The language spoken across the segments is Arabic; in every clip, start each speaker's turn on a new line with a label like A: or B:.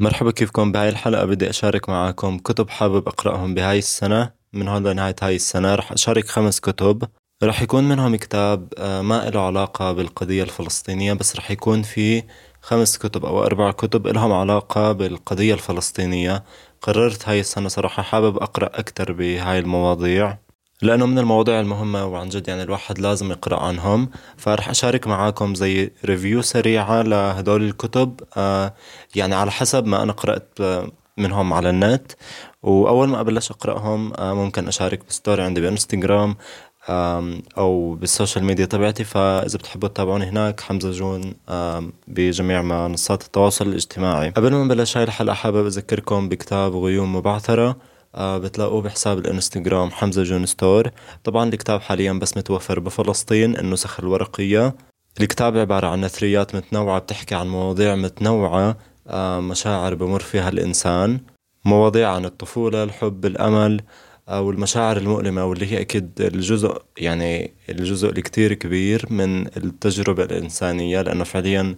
A: مرحبا كيفكم؟ بهاي الحلقة بدي أشارك معاكم كتب حابب أقرأهم بهاي السنة. من هون لنهاية هاي السنة رح أشارك خمس كتب. رح يكون منهم كتاب آه، ما له علاقة بالقضية الفلسطينية بس رح يكون في خمس كتب أو أربع كتب لهم علاقة بالقضية الفلسطينية. قررت هاي السنة صراحة حابب أقرأ أكتر بهاي المواضيع. لأنه من المواضيع المهمة وعن جد يعني الواحد لازم يقرأ عنهم فرح أشارك معاكم زي ريفيو سريعة لهدول الكتب آه يعني على حسب ما أنا قرأت منهم على النت وأول ما أبلش أقرأهم آه ممكن أشارك ب story عندي بإنستغرام أو بال social media تبعتي فإذا بتحبوا تتابعوني هناك حمزة جون بجميع منصات التواصل الاجتماعي. قبل ما نبلش هاي الحلقة حابب أذكركم بكتاب غيوم مبعثرة. آه بتلاقوه بحساب الانستغرام حمزة جون store. طبعا الكتاب حاليا بس متوفر بفلسطين النسخ الورقية. الكتاب عبارة عن نثريات متنوعة بتحكي عن مواضيع متنوعة آه مشاعر بمر فيها الإنسان. مواضيع عن الطفولة الحب الأمل أو المشاعر المؤلمة واللي هي أكيد الجزء يعني الجزء الكتير كبير من التجربة الإنسانية لأنه فعليا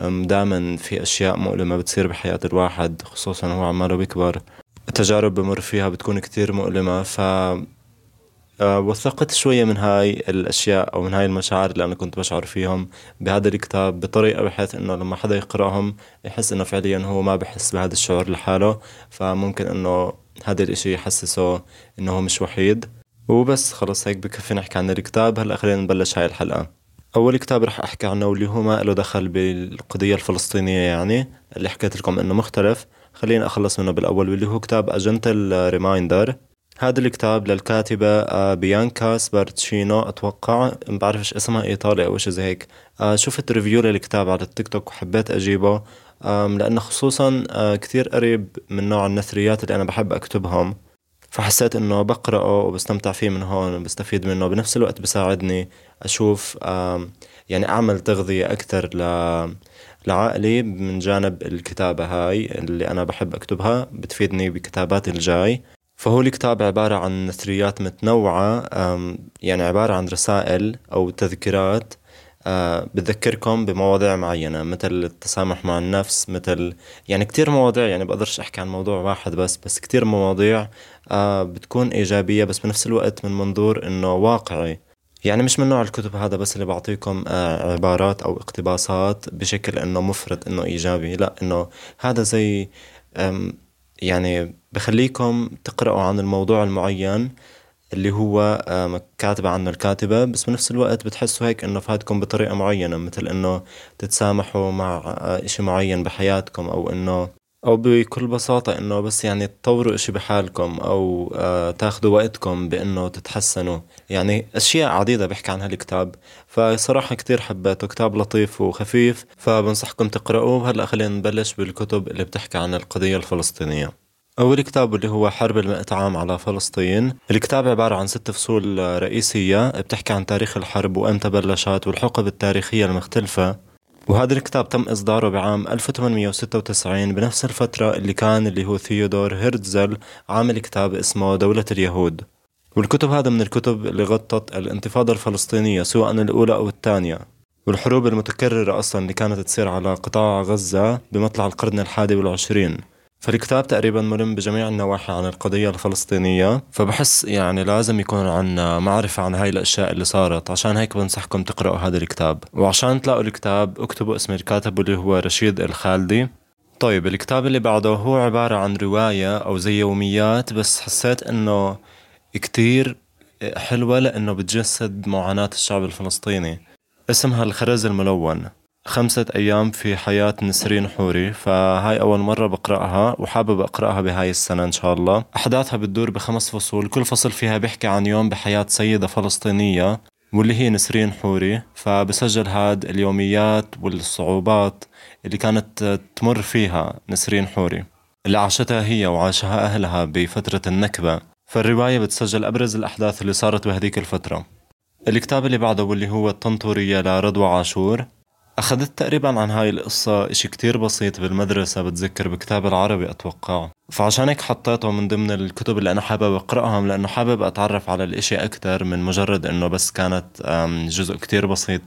A: دائما في أشياء مؤلمة بتصير بحياة الواحد خصوصا هو عماله بيكبر. تجارب بمر فيها بتكون كتير مؤلمة ف آه، وثقت شوية من هاي الأشياء أو من هاي المشاعر اللي أنا كنت بشعر فيهم بهذا الكتاب بطريقة بحيث إنه لما حدا يقرأهم يحس إنه فعليا هو ما بحس بهذا الشعور لحاله فممكن إنه هذا الإشي يحسسه إنه هو مش وحيد. وبس خلص هيك بكفي نحكي عن الكتاب. هلأ خلينا نبلش هاي الحلقة. أول كتاب رح أحكي عنه واللي هو ما له دخل بالقضية الفلسطينية يعني اللي حكيت لكم إنه مختلف. خليني أخلص منه بالأول واللي هو كتاب A Gentle Reminder هذا الكتاب للكاتبة آه، بيانكا سبارتشينو أتوقع. ما بعرفش اسمها إيطالي أو شي زي هيك. آه، شفت review للكتاب على التيك توك وحبيت أجيبه. لأنه خصوصا آه، كتير قريب من نوع النثريات اللي أنا بحب أكتبهم. فحسيت إنه بقرأه وبستمتع فيه من هون وبستفيد منه. بنفس الوقت بساعدني أشوف يعني أعمل تغذية أكتر ل لعقلي من جانب الكتابة هاي اللي أنا بحب أكتبها بتفيدني بكتاباتي الجاي. فهو الكتاب عبارة عن نثريات متنوعة يعني عبارة عن رسائل أو تذكيرات آه، بتذكركم بمواضيع معينة مثل التسامح مع النفس مثل يعني كتير مواضيع يعني بقدرش أحكي عن موضوع واحد بس بس كتير مواضيع آه، بتكون إيجابية بس بنفس الوقت من منظور إنه واقعي. يعني مش من نوع الكتب هذا بس اللي بعطيكم آه، عبارات أو اقتباسات بشكل إنه مفرط إنه إيجابي. لا إنه هذا زي يعني بخليكم تقرأوا عن الموضوع المعين اللي هو كاتبة عنه الكاتبة بس بنفس الوقت بتحسوا هيك إنه فادكم بطريقة معينة مثل إنه تتسامحوا مع آه، إشي معين بحياتكم أو إنه أو بكل بساطة إنه بس يعني تطوروا إشي بحالكم أو آه، تاخدوا وقتكم بإنه تتحسنوا. يعني أشياء عديدة بحكي عنها الكتاب. فصراحة كتير حبيته. كتاب لطيف وخفيف فبنصحكم تقرأوه هلا خلينا نبلش بالكتب اللي بتحكي عن القضية الفلسطينية. أول كتاب اللي هو حرب المئة عام على فلسطين. الكتاب عبارة عن ست فصول رئيسية بتحكي عن تاريخ الحرب وأمتى بلشت والحقب التاريخية المختلفة. وهذا الكتاب تم إصداره بعام 1896 بنفس الفترة اللي كان اللي هو ثيودور هيرتزل عامل كتاب اسمه دولة اليهود. والكتب هذا من الكتب اللي غطت الانتفاضة الفلسطينية سواء الأولى أو الثانية. والحروب المتكررة أصلا اللي كانت تصير على قطاع غزة بمطلع القرن الحادي والعشرين. فالكتاب تقريبا ملم بجميع النواحي عن القضية الفلسطينية فبحس يعني لازم يكون عنا معرفة عن هاي الأشياء اللي صارت عشان هيك بنصحكم تقرأوا هذا الكتاب. وعشان تلاقوا الكتاب اكتبوا اسم الكاتب اللي هو رشيد الخالدي. طيب الكتاب اللي بعده هو عبارة عن رواية أو زي يوميات بس حسيت إنه كتير حلوة لأنه بتجسد معاناة الشعب الفلسطيني. اسمها الخرز الملون. خمسة أيام في حياة نسرين حوري فهاي أول مرة بقرأها وحابب أقرأها بهاي السنة إن شاء الله. أحداثها بتدور بخمس فصول كل فصل فيها بيحكي عن يوم بحياة سيدة فلسطينية واللي هي نسرين حوري فبسجل هاد اليوميات والصعوبات اللي كانت تمر فيها نسرين حوري. اللي عاشتها هي وعاشها أهلها بفترة النكبة. فالرواية بتسجل أبرز الأحداث اللي صارت بهديك الفترة. الكتاب اللي بعده واللي هو الطنطورية لرضوى عاشور أخذت تقريبا عن هاي القصة إشي كتير بسيط بالمدرسة بتذكر بكتاب العربي أتوقع. فعشان هيك حطيته من ضمن الكتب اللي أنا حابب أقرأهم لأنه حابب أتعرف على الإشي أكتر من مجرد إنه بس كانت جزء كتير بسيط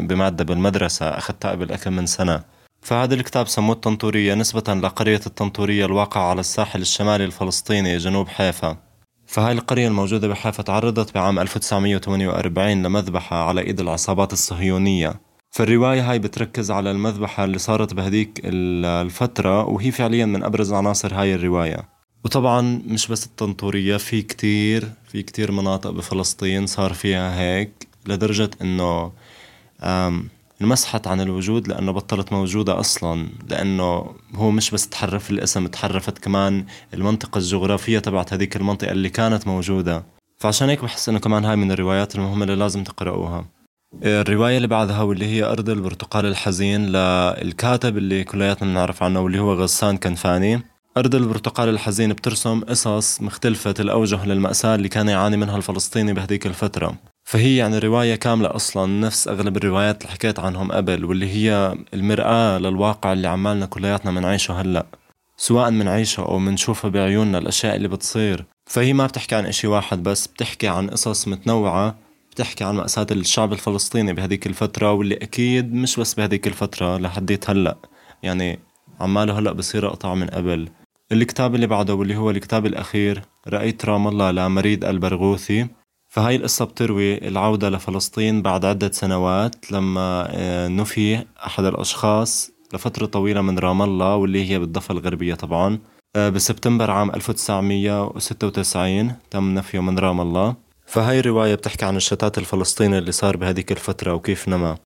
A: بمادة بالمدرسة أخذتها قبل أكم من سنة. فهذا الكتاب سموه الطنطورية نسبة لقرية الطنطورية الواقعة على الساحل الشمالي الفلسطيني جنوب حيفا. فهاي القرية الموجودة بحيفا تعرضت بعام 1948 لمذبحة على إيد العصابات الصهيونية. فالرواية هاي بتركز على المذبحة اللي صارت بهديك الفترة وهي فعليا من أبرز عناصر هاي الرواية. وطبعا مش بس الطنطورية في كتير في كتير مناطق بفلسطين صار فيها هيك لدرجة إنه انمسحت عن الوجود لأنه بطلت موجودة أصلا لأنه هو مش بس تحرف الاسم تحرفت كمان المنطقة الجغرافية تبعت هذيك المنطقة اللي كانت موجودة. فعشان هيك بحس إنه كمان هاي من الروايات المهمة اللي لازم تقرأوها. الرواية اللي بعدها واللي هي أرض البرتقال الحزين للكاتب اللي كلياتنا بنعرف عنه واللي هو غسان كنفاني. أرض البرتقال الحزين بترسم قصص مختلفة الأوجه للمأساة اللي كان يعاني منها الفلسطيني بهديك الفترة. فهي يعني رواية كاملة أصلا نفس أغلب الروايات اللي حكيت عنهم قبل واللي هي المرآة للواقع اللي عمالنا كلياتنا منعيشه هلأ. سواء منعيشه أو منشوفه بعيوننا الأشياء اللي بتصير. فهي ما بتحكي عن إشي واحد بس بتحكي عن قصص متنوعة بتحكي عن مأساة الشعب الفلسطيني بهديك الفترة واللي أكيد مش بس بهديك الفترة لحديت هلأ. يعني عماله هلأ بصير أقطع من قبل. الكتاب اللي بعده واللي هو الكتاب الأخير رأيت رام الله لمريد البرغوثي. فهاي القصة بتروي العودة لفلسطين بعد عدة سنوات لما آه، نفي أحد الأشخاص لفترة طويلة من رام الله واللي هي بالضفة الغربية طبعا. آه، بسبتمبر عام 1996 تم نفيه من رام الله. فهاي الرواية بتحكي عن الشتات الفلسطيني اللي صار بهذيك الفترة وكيف نما.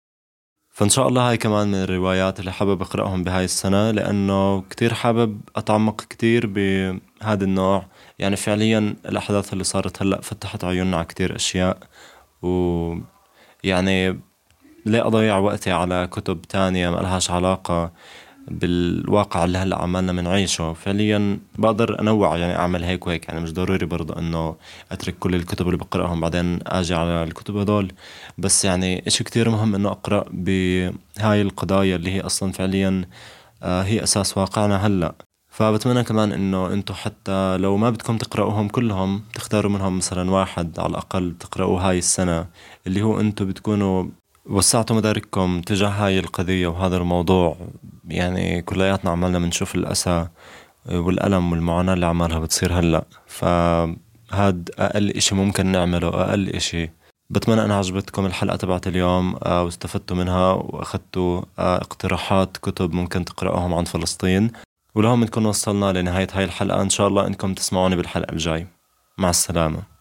A: فإن شاء الله هاي كمان من الروايات اللي حابب أقرأهم بهاي السنة لأنه كتير حابب أتعمق كتير بهذا النوع. يعني فعليا الأحداث اللي صارت هلأ فتحت عيوننا على كتير أشياء و يعني ليه أضيع وقتي على كتب تانية ما لهاش علاقة. بالواقع اللي هلا عمالنا بنعيشه فعليا بقدر أنوع يعني أعمل هيك وهيك. يعني مش ضروري برضه إنه أترك كل الكتب اللي بقرأهم بعدين آجي على الكتب هدول. بس يعني إشي كتير مهم إنه أقرأ بهاي القضايا اللي هي أصلا فعليا آه، هي أساس واقعنا هلا. فبتمنى كمان إنه أنتم حتى لو ما بدكم تقرأوهم كلهم تختاروا منهم مثلا واحد على الأقل تقرأوه هاي السنة اللي هو أنتم بتكونوا وسعتوا مدارككم تجاه هاي القضية وهذا الموضوع. يعني كلياتنا عمالنا بنشوف الأسى والألم والمعاناة اللي عمالها بتصير هلأ. فهاد أقل إشي ممكن نعمله أقل إشي. بتمنى أن عجبتكم الحلقة تبعت اليوم آه، واستفدتوا منها وأخذتوا آه، اقتراحات كتب ممكن تقرأوهم عن فلسطين. ولهم نكون وصلنا لنهاية هاي الحلقة. إن شاء الله إنكم تسمعوني بالحلقة الجاي. مع السلامة.